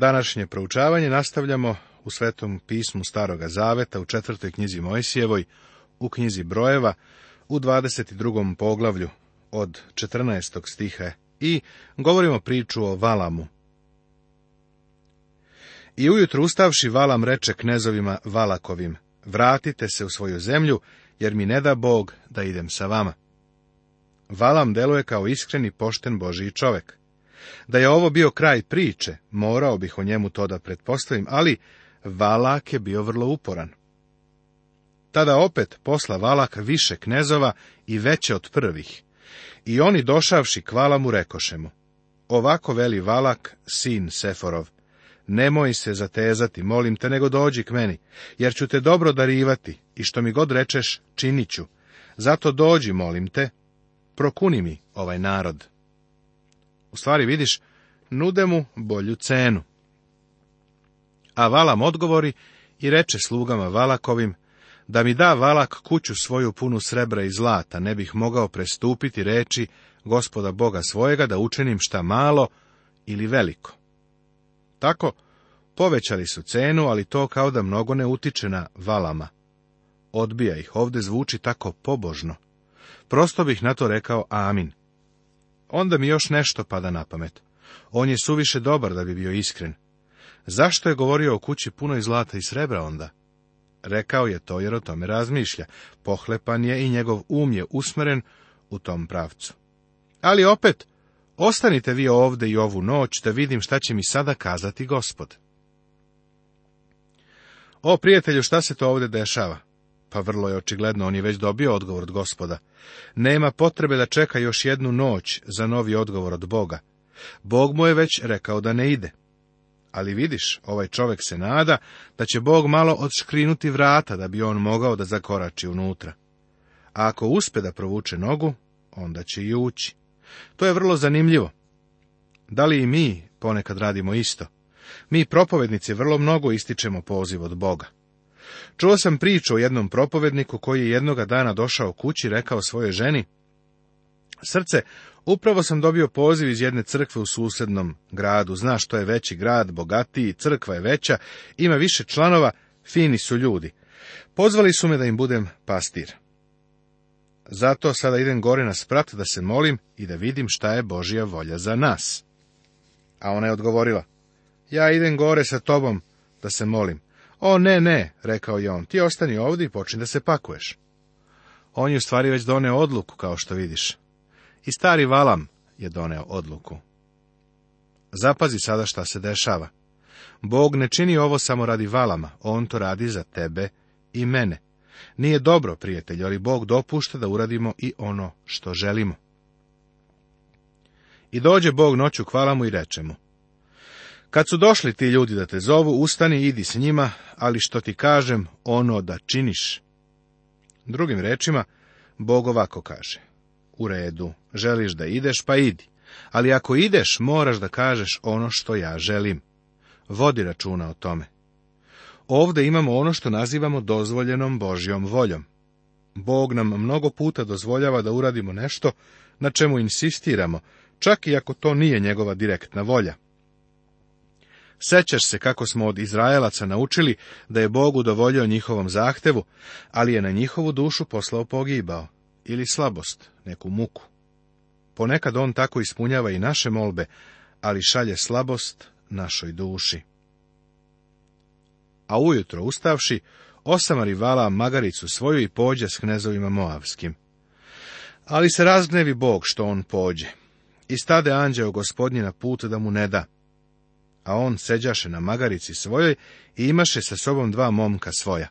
Današnje proučavanje nastavljamo u Svetom pismu Staroga Zaveta u četvrtoj knjizi Mojsijevoj, u knjizi Brojeva, u 22. poglavlju od 14. stiha i govorimo priču o Valamu. I ujutru ustavši Valam reče knezovima Valakovim, vratite se u svoju zemlju, jer mi ne da Bog da idem sa vama. Valam deluje kao iskreni pošten Božiji čovek. Da je ovo bio kraj priče, morao bih o njemu to da pretpostavim, ali Valak je bio vrlo uporan. Tada opet posla Valak više knezova i veće od prvih. I oni došavši k Valamu rekoše mu, ovako veli Valak, sin Seforov, nemoj se zatezati, molim te, nego dođi k meni, jer ću te dobro darivati i što mi god rečeš, činit ću. Zato dođi, molim te, prokuni mi ovaj narod. U stvari, vidiš, nude mu bolju cenu. A Valam odgovori i reče slugama Valakovim, da mi da Valak kuću svoju punu srebra i zlata, ne bih mogao prestupiti reči gospoda Boga svojega da učinim šta malo ili veliko. Tako, povećali su cenu, ali to kao da mnogo ne utiče na Valama. Odbija ih, ovde zvuči tako pobožno. Prosto bih na to rekao amin. Onda mi još nešto pada na pamet. On je suviše dobar da bi bio iskren. Zašto je govorio o kući puno i zlata i srebra onda? Rekao je to jer o tome razmišlja. Pohlepan je i njegov um je usmeren u tom pravcu. Ali opet, ostanite vi ovdje i ovu noć da vidim šta će mi sada kazati gospod. O, prijatelju, šta se to ovdje dešava? Pa vrlo je očigledno, on je već dobio odgovor od gospoda. Nema potrebe da čeka još jednu noć za novi odgovor od Boga. Bog mu je već rekao da ne ide. Ali vidiš, ovaj čovek se nada da će Bog malo odškrinuti vrata da bi on mogao da zakorači unutra. A ako uspe da provuče nogu, onda će i ući. To je vrlo zanimljivo. Da li i mi ponekad radimo isto? Mi propovednici vrlo mnogo ističemo poziv od Boga. Čuo sam priču o jednom propovedniku koji je jednoga dana došao kući i rekao svojoj ženi, Srce, upravo sam dobio poziv iz jedne crkve u susednom gradu. Znaš, to je veći grad, bogatiji, crkva je veća, ima više članova, fini su ljudi. Pozvali su me da im budem pastir. Zato sada idem gore na sprat da se molim i da vidim šta je Božja volja za nas. A ona je odgovorila, ja idem gore sa tobom da se molim. O, ne, ne, rekao je on, ti ostani ovdje i počni da se pakuješ. On je u stvari već doneo odluku, kao što vidiš. I stari Valam je doneo odluku. Zapazi sada šta se dešava. Bog ne čini ovo samo radi Valama, on to radi za tebe i mene. Nije dobro, prijatelj, ali Bog dopušta da uradimo i ono što želimo. I dođe Bog noću k Valamu i reče mu, kad su došli ti ljudi da te zovu, ustani, idi s njima, ali što ti kažem, ono da činiš. Drugim rečima, Bog ovako kaže. U redu, želiš da ideš, pa idi. Ali ako ideš, moraš da kažeš ono što ja želim. Vodi računa o tome. Ovde imamo ono što nazivamo dozvoljenom Božjom voljom. Bog nam mnogo puta dozvoljava da uradimo nešto na čemu insistiramo, čak i ako to nije njegova direktna volja. Sećaš se kako smo od Izraelaca naučili da je Bog udovoljio njihovom zahtevu, ali je na njihovu dušu poslao pogibao ili slabost, neku muku. Ponekad on tako ispunjava i naše molbe, ali šalje slabost našoj duši. A ujutro ustavši, osamari vala magaricu svoju i pođe s knezovima Moavskim. Ali se razgnevi Bog što on pođe. I stade anđeo gospodnji na put da mu ne da, a on seđaše na magarici svojoj i imaše sa sobom dva momka svoja.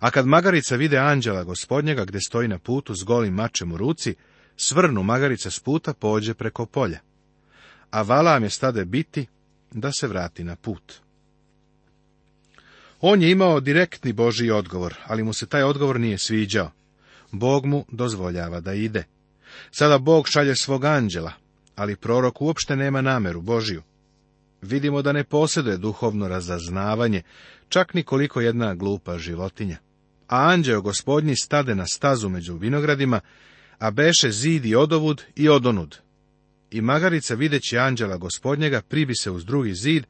A kad magarica vide anđela gospodnjega gdje stoji na putu s golim mačem u ruci, svrnu magarica s puta pođe preko polja. A valam je stade biti da se vrati na put. On je imao direktni Boži odgovor, ali mu se taj odgovor nije sviđao. Bog mu dozvoljava da ide. Sada Bog šalje svog anđela, ali prorok uopšte nema nameru Božiju vidimo da ne posjeduje duhovno razaznavanje, čak nikoliko jedna glupa životinja. A anđeo gospodnji stade na stazu među vinogradima, a beše zid i odovud i odonud. I magarica, videći anđela gospodnjega, pribi se uz drugi zid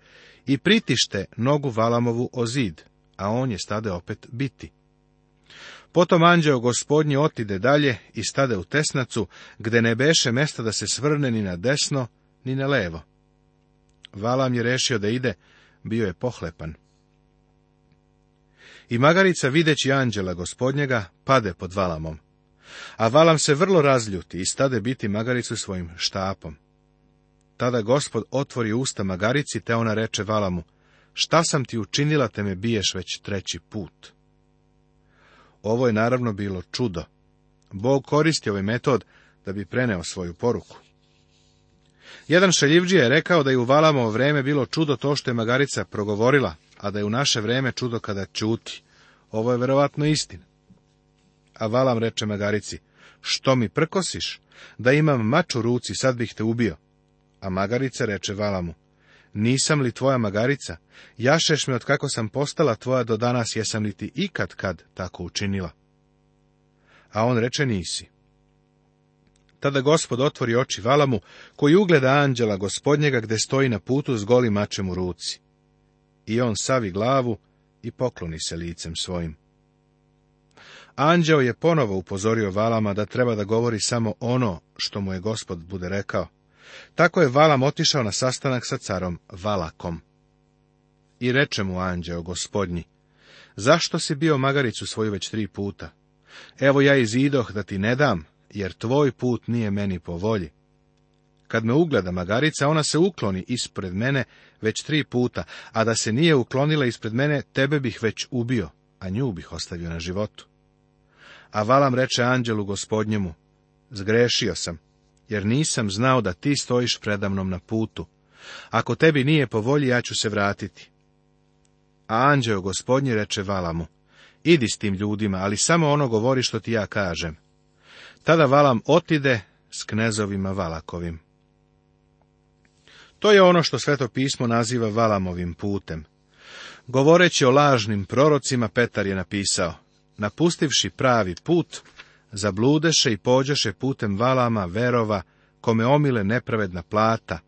i pritište nogu Valamovu o zid, a on je stade opet biti. Potom anđeo gospodnji otide dalje i stade u tesnacu, gde ne beše mesta da se svrne ni na desno, ni na levo Valam je rešio da ide, bio je pohlepan. I magarica, videći anđela gospodnjega, pade pod Valamom. A Valam se vrlo razljuti i stade biti magaricu svojim štapom. Tada gospod otvori usta magarici, te ona reče Valamu, šta sam ti učinila, te me biješ već treći put. Ovo je naravno bilo čudo. Bog koristi ovaj metod da bi preneo svoju poruku. Jedan šaljivđija je rekao da je u valamo vreme bilo čudo to što je Magarica progovorila, a da je u naše vreme čudo kada čuti. Ovo je verovatno istina. A Valam reče Magarici, što mi prkosiš? Da imam mač u ruci, sad bih te ubio. A Magarica reče Valamu, nisam li tvoja Magarica? Jašeš me od kako sam postala tvoja do danas, jesam li ti ikad kad tako učinila? A on reče nisi. Tada gospod otvori oči Valamu, koji ugleda anđela gospodnjega gde stoji na putu s golim mačem u ruci. I on savi glavu i pokloni se licem svojim. Anđeo je ponovo upozorio Valama da treba da govori samo ono što mu je gospod bude rekao. Tako je Valam otišao na sastanak sa carom Valakom. I reče mu anđeo gospodnji, zašto si bio magaricu svoju već tri puta? Evo ja izidoh da ti ne dam, jer tvoj put nije meni po volji. Kad me ugleda magarica, ona se ukloni ispred mene već tri puta, a da se nije uklonila ispred mene, tebe bih već ubio, a nju bih ostavio na životu. A Valam reče anđelu gospodnjemu, zgrešio sam, jer nisam znao da ti stojiš predamnom na putu. Ako tebi nije po volji, ja ću se vratiti. A anđeo gospodnji reče Valamu, idi s tim ljudima, ali samo ono govori što ti ja kažem. Tada Valam otide s knezovima Valakovim. To je ono što Sveto pismo naziva Valamovim putem. Govoreći o lažnim prorocima, Petar je napisao, napustivši pravi put, zabludeše i pođeše putem Valama, Verova, kome omile nepravedna plata,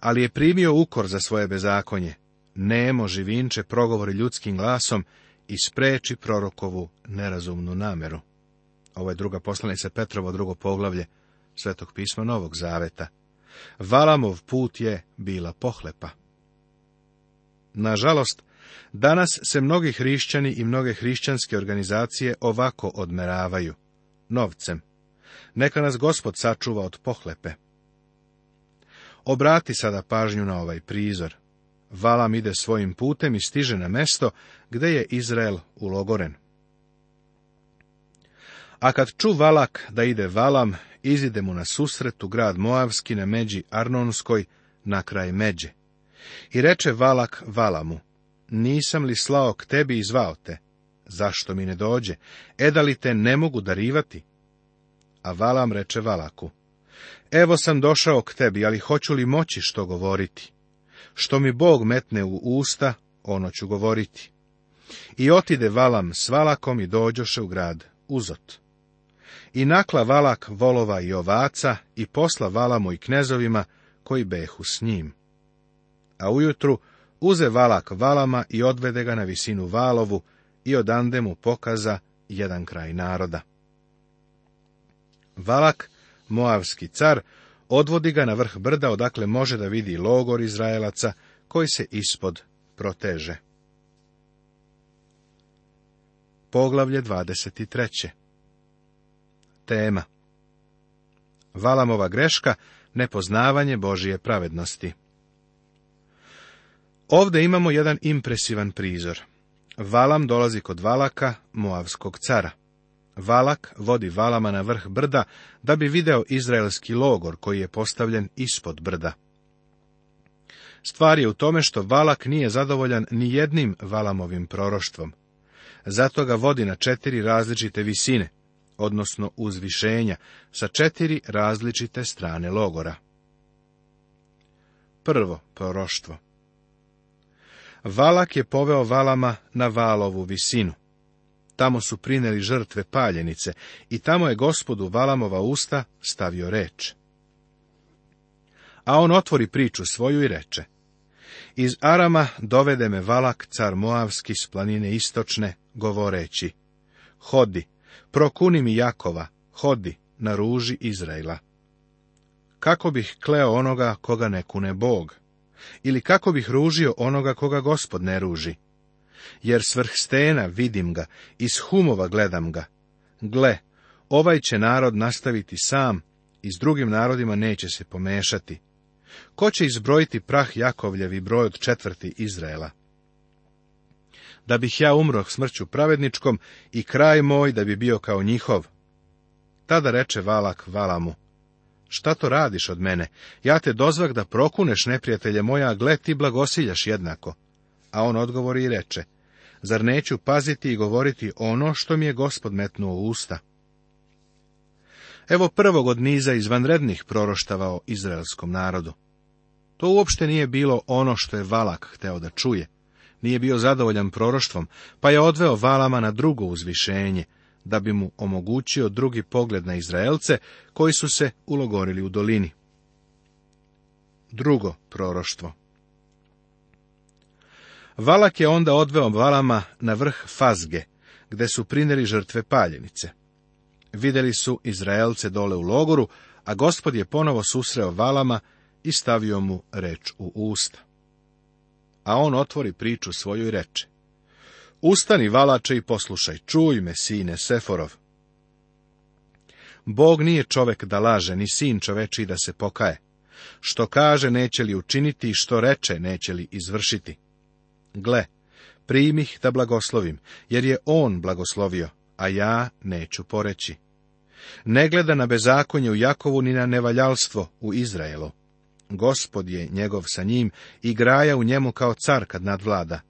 ali je primio ukor za svoje bezakonje. Nemo živinče progovori ljudskim glasom i spreči prorokovu nerazumnu nameru. Ovo je druga poslanica Petrovo drugo poglavlje Svetog pisma Novog Zaveta. Valamov put je bila pohlepa. Nažalost, danas se mnogi hrišćani i mnoge hrišćanske organizacije ovako odmeravaju, novcem. Neka nas gospod sačuva od pohlepe. Obrati sada pažnju na ovaj prizor. Valam ide svojim putem i stiže na mesto gde je Izrael ulogoren. A kad ču Valak da ide Valam, izide mu na susret u grad Moavski na međi Arnonskoj, na kraj međe. I reče Valak Valamu, nisam li slao k tebi i zvao te? Zašto mi ne dođe? E, da li te ne mogu darivati? A Valam reče Valaku, evo sam došao k tebi, ali hoću li moći što govoriti? Što mi Bog metne u usta, ono ću govoriti. I otide Valam s Valakom i dođoše u grad Uzot. I nakla Valak volova i ovaca i posla Valamu i knezovima koji behu s njim. A ujutru uze Valak Valama i odvede ga na visinu Valovu i odande mu pokaza jedan kraj naroda. Valak, Moavski car, odvodi ga na vrh brda odakle može da vidi logor Izraelaca koji se ispod proteže. Poglavlje 23 tema. Valamova greška, nepoznavanje Božije pravednosti. Ovde imamo jedan impresivan prizor. Valam dolazi kod Valaka, Moavskog cara. Valak vodi Valama na vrh brda da bi video izraelski logor koji je postavljen ispod brda. Stvar je u tome što Valak nije zadovoljan ni jednim Valamovim proroštvom. Zato ga vodi na četiri različite visine odnosno uzvišenja, sa četiri različite strane logora. Prvo proroštvo. Valak je poveo valama na valovu visinu. Tamo su prineli žrtve paljenice i tamo je gospodu valamova usta stavio reč. A on otvori priču svoju i reče. Iz Arama dovede me Valak, car Moavski, s planine istočne, govoreći. Hodi, Prokuni mi Jakova, hodi na ruži Izraela. Kako bih kleo onoga koga ne kune Bog? Ili kako bih ružio onoga koga gospod ne ruži? Jer svrh stena vidim ga, iz humova gledam ga. Gle, ovaj će narod nastaviti sam i s drugim narodima neće se pomešati. Ko će izbrojiti prah Jakovljevi broj od četvrti Izraela? da bih ja umroh smrću pravedničkom i kraj moj da bi bio kao njihov. Tada reče Valak Valamu, šta to radiš od mene? Ja te dozvak da prokuneš neprijatelje moja, a gle ti blagosiljaš jednako. A on odgovori i reče, zar neću paziti i govoriti ono što mi je gospod metnuo u usta? Evo prvog od niza izvanrednih proroštava o izraelskom narodu. To uopšte nije bilo ono što je Valak hteo da čuje nije bio zadovoljan proroštvom, pa je odveo Valama na drugo uzvišenje, da bi mu omogućio drugi pogled na Izraelce koji su se ulogorili u dolini. Drugo proroštvo Valak je onda odveo Valama na vrh Fazge, gde su prineli žrtve paljenice. Vidjeli su Izraelce dole u logoru, a gospod je ponovo susreo Valama i stavio mu reč u usta a on otvori priču svoju i reče. Ustani, valače, i poslušaj, čuj me, sine Seforov. Bog nije čovek da laže, ni sin čoveči da se pokaje. Što kaže, neće li učiniti, i što reče, neće li izvršiti. Gle, primih da blagoslovim, jer je on blagoslovio, a ja neću poreći. Ne gleda na bezakonje u Jakovu, ni na nevaljalstvo u Izraelu Gospod je njegov sa njim i graja u njemu kao car kad nadvlada.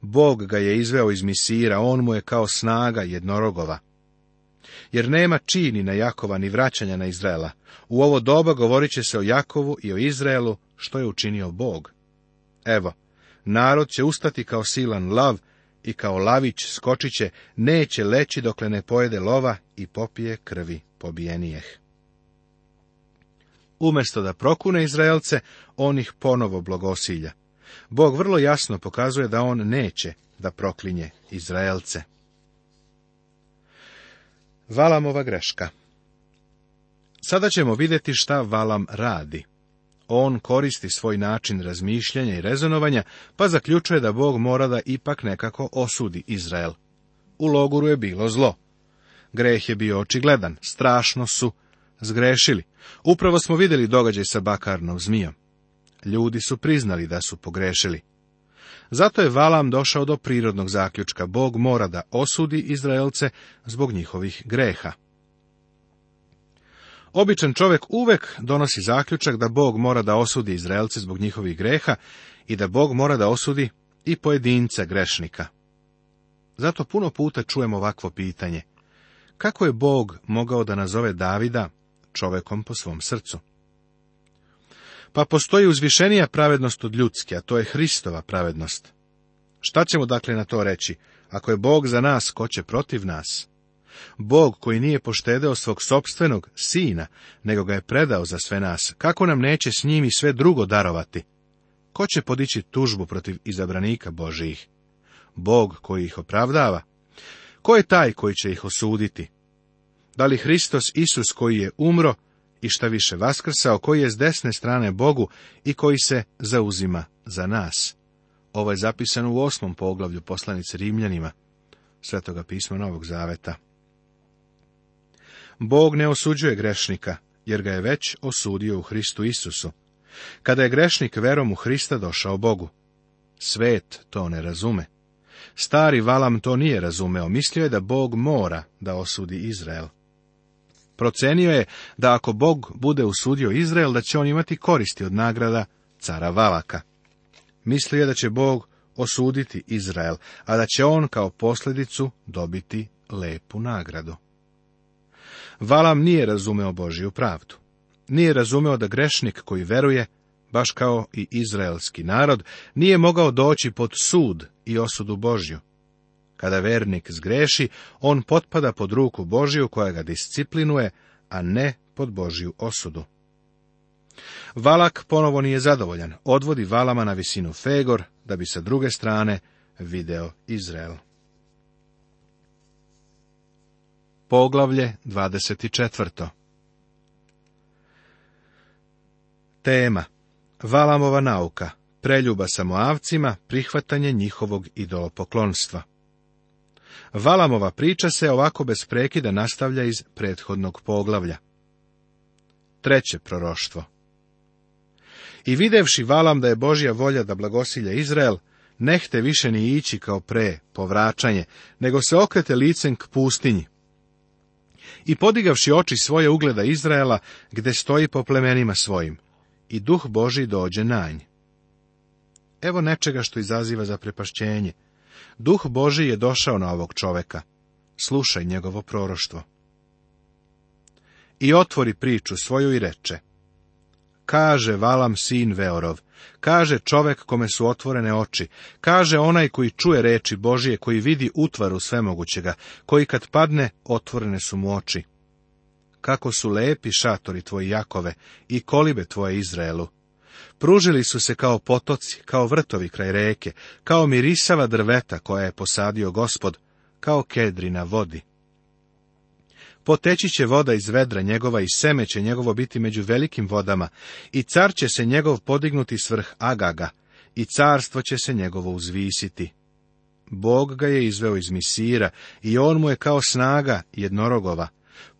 Bog ga je izveo iz misira, on mu je kao snaga jednorogova. Jer nema čini na Jakova ni vraćanja na Izraela. U ovo doba govorit će se o Jakovu i o Izraelu, što je učinio Bog. Evo, narod će ustati kao silan lav i kao lavić skočiće, neće leći dokle ne pojede lova i popije krvi pobijenijeh. Umesto da prokune Izraelce, on ih ponovo blagosilja. Bog vrlo jasno pokazuje da on neće da proklinje Izraelce. Valamova greška Sada ćemo vidjeti šta Valam radi. On koristi svoj način razmišljanja i rezonovanja, pa zaključuje da Bog mora da ipak nekako osudi Izrael. U logoru je bilo zlo. Greh je bio očigledan, strašno su zgrešili. Upravo smo vidjeli događaj sa bakarnom zmijom. Ljudi su priznali da su pogrešili. Zato je Valam došao do prirodnog zaključka. Bog mora da osudi Izraelce zbog njihovih greha. Običan čovjek uvek donosi zaključak da Bog mora da osudi Izraelce zbog njihovih greha i da Bog mora da osudi i pojedinca grešnika. Zato puno puta čujem ovakvo pitanje. Kako je Bog mogao da nazove Davida čovekom po svom srcu. Pa postoji uzvišenija pravednost od ljudske, a to je Hristova pravednost. Šta ćemo dakle na to reći? Ako je Bog za nas, ko će protiv nas? Bog koji nije poštedeo svog sobstvenog sina, nego ga je predao za sve nas, kako nam neće s njim i sve drugo darovati? Ko će podići tužbu protiv izabranika Božijih? Bog koji ih opravdava? Ko je taj koji će ih osuditi? Da li Hristos Isus koji je umro i šta više vaskrsao, koji je s desne strane Bogu i koji se zauzima za nas? Ovo je zapisano u osmom poglavlju poslanice Rimljanima, svetoga pisma Novog Zaveta. Bog ne osuđuje grešnika, jer ga je već osudio u Hristu Isusu. Kada je grešnik verom u Hrista došao Bogu. Svet to ne razume. Stari Valam to nije razumeo, mislio je da Bog mora da osudi Izrael. Procenio je da ako Bog bude usudio Izrael, da će on imati koristi od nagrada cara Valaka. Mislio je da će Bog osuditi Izrael, a da će on kao posljedicu dobiti lepu nagradu. Valam nije razumeo Božiju pravdu. Nije razumeo da grešnik koji veruje, baš kao i izraelski narod, nije mogao doći pod sud i osudu Božju, kada vernik zgreši, on potpada pod ruku Božiju koja ga disciplinuje, a ne pod Božiju osudu. Valak ponovo nije zadovoljan, odvodi Valama na visinu Fegor, da bi sa druge strane video Izrael. Poglavlje 24. Tema Valamova nauka, preljuba samoavcima prihvatanje njihovog idolopoklonstva. Valamova priča se ovako bez prekida nastavlja iz prethodnog poglavlja. Treće proroštvo I videvši Valam da je Božja volja da blagosilja Izrael, nehte više ni ići kao pre, povraćanje, nego se okrete licem k pustinji. I podigavši oči svoje ugleda Izraela, gde stoji po plemenima svojim, i duh Boži dođe na nj. Evo nečega što izaziva za prepašćenje. Duh Boži je došao na ovog čoveka. Slušaj njegovo proroštvo. I otvori priču svoju i reče. Kaže Valam sin Veorov, kaže čovek kome su otvorene oči, kaže onaj koji čuje reči Božije, koji vidi utvaru svemogućega, koji kad padne, otvorene su mu oči. Kako su lepi šatori tvoji Jakove i kolibe tvoje Izraelu, Pružili su se kao potoci, kao vrtovi kraj reke, kao mirisava drveta koja je posadio gospod, kao kedri na vodi. Poteći će voda iz vedra njegova i seme će njegovo biti među velikim vodama, i car će se njegov podignuti svrh Agaga, i carstvo će se njegovo uzvisiti. Bog ga je izveo iz misira, i on mu je kao snaga jednorogova,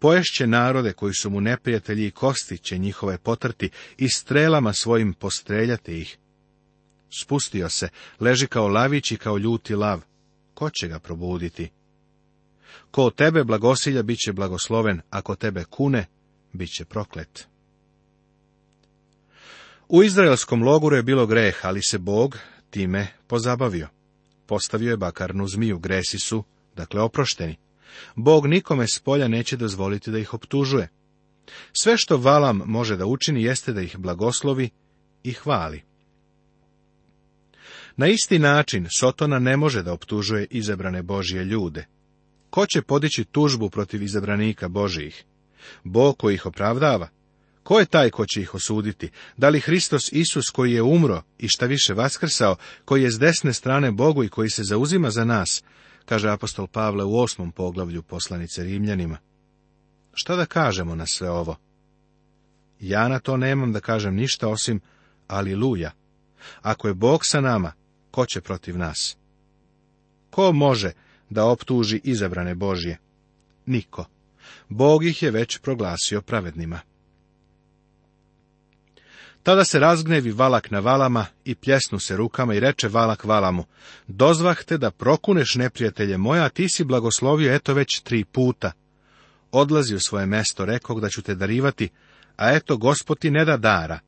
Poješće narode koji su mu neprijatelji i kosti će njihove potrti i strelama svojim postreljati ih. Spustio se, leži kao lavić i kao ljuti lav. Ko će ga probuditi? Ko tebe blagosilja, bit će blagosloven, ako tebe kune, bit će proklet. U izraelskom logoru je bilo greh, ali se Bog time pozabavio. Postavio je bakarnu zmiju, gresi su, dakle oprošteni. Bog nikome s polja neće dozvoliti da ih optužuje. Sve što Valam može da učini jeste da ih blagoslovi i hvali. Na isti način Sotona ne može da optužuje izabrane Božije ljude. Ko će podići tužbu protiv izabranika Božijih? Bog koji ih opravdava? Ko je taj ko će ih osuditi? Da li Hristos Isus koji je umro i šta više vaskrsao, koji je s desne strane Bogu i koji se zauzima za nas, kaže apostol Pavle u osmom poglavlju poslanice Rimljanima. Šta da kažemo na sve ovo? Ja na to nemam da kažem ništa osim aliluja. Ako je Bog sa nama, ko će protiv nas? Ko može da optuži izabrane Božje? Niko. Bog ih je već proglasio pravednima. Tada se razgnevi Valak na Valama i pljesnu se rukama i reče Valak Valamu, dozvah te da prokuneš neprijatelje moja, a ti si blagoslovio eto već tri puta. Odlazi u svoje mesto, rekog da ću te darivati, a eto gospod ti ne da dara.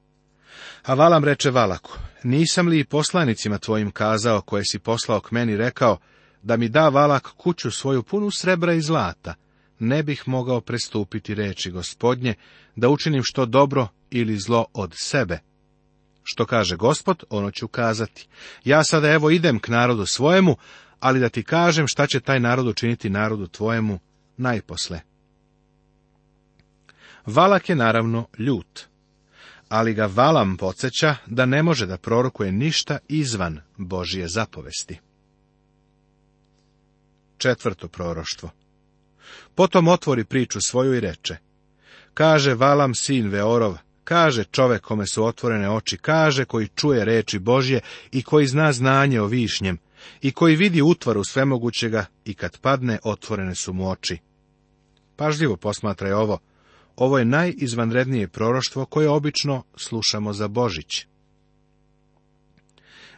A Valam reče Valaku, nisam li i poslanicima tvojim kazao, koje si poslao k meni, rekao, da mi da Valak kuću svoju punu srebra i zlata, ne bih mogao prestupiti reči gospodnje, da učinim što dobro ili zlo od sebe. Što kaže gospod, ono ću kazati. Ja sada evo idem k narodu svojemu, ali da ti kažem šta će taj narod učiniti narodu tvojemu najposle. Valak je naravno ljut, ali ga Valam podsjeća da ne može da prorokuje ništa izvan Božije zapovesti. Četvrto proroštvo Potom otvori priču svoju i reče, kaže Valam sin Veorov, Kaže čovek kome su otvorene oči, kaže koji čuje reči Božje i koji zna znanje o višnjem i koji vidi utvaru svemogućega i kad padne otvorene su mu oči. Pažljivo posmatraj ovo. Ovo je najizvanrednije proroštvo koje obično slušamo za Božić.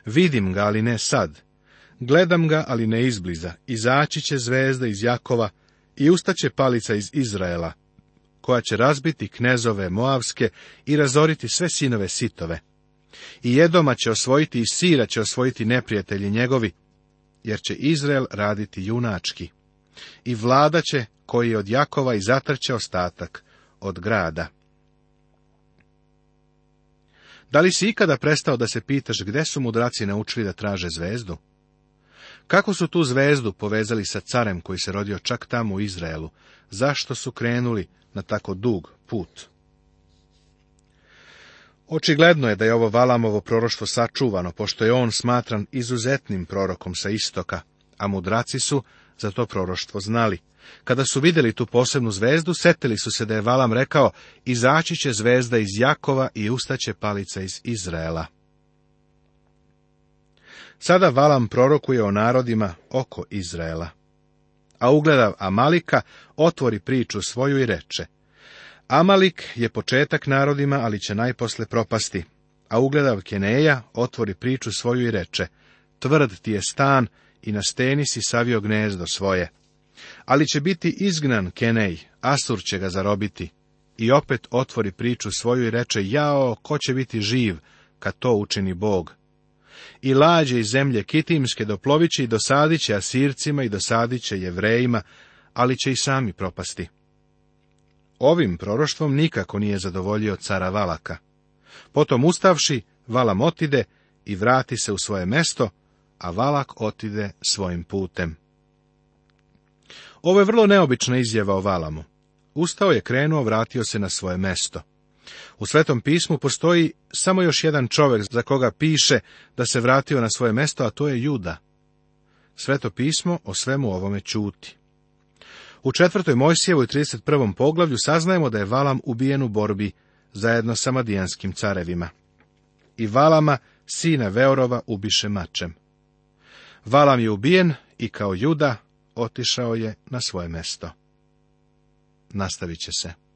Vidim ga, ali ne sad. Gledam ga, ali ne izbliza. Izaći će zvezda iz Jakova i ustaće palica iz Izraela koja će razbiti knezove Moavske i razoriti sve sinove Sitove. I Jedoma će osvojiti i Sira će osvojiti neprijatelji njegovi, jer će Izrael raditi junački. I vlada će, koji je od Jakova i zatrče ostatak od grada. Da li si ikada prestao da se pitaš gde su mudraci naučili da traže zvezdu? Kako su tu zvezdu povezali sa carem koji se rodio čak tamo u Izraelu? Zašto su krenuli na tako dug put? Očigledno je da je ovo Valamovo proroštvo sačuvano, pošto je on smatran izuzetnim prorokom sa istoka, a mudraci su za to proroštvo znali. Kada su vidjeli tu posebnu zvezdu, setili su se da je Valam rekao, izaći će zvezda iz Jakova i ustaće palica iz Izraela. Sada Valam prorokuje o narodima oko Izraela. A ugledav Amalika otvori priču svoju i reče. Amalik je početak narodima, ali će najposle propasti. A ugledav Keneja otvori priču svoju i reče. Tvrd ti je stan i na steni si savio gnezdo svoje. Ali će biti izgnan Kenej, Asur će ga zarobiti. I opet otvori priču svoju i reče, jao, ko će biti živ, kad to učini Bog? i lađe iz zemlje kitimske doplovići i dosadit će Asircima i dosadiće će jevrejima, ali će i sami propasti. Ovim proroštvom nikako nije zadovoljio cara Valaka. Potom ustavši, Valam otide i vrati se u svoje mesto, a Valak otide svojim putem. Ovo je vrlo neobična izjava o Valamu. Ustao je krenuo, vratio se na svoje mesto. U Svetom pismu postoji samo još jedan čovjek za koga piše da se vratio na svoje mesto, a to je Juda. Sveto pismo o svemu ovome čuti. U četvrtoj Mojsijevoj 31. poglavlju saznajemo da je Valam ubijen u borbi zajedno sa madijanskim carevima. I Valama, sina Veorova, ubiše mačem. Valam je ubijen i kao juda otišao je na svoje mesto. Nastavit će se.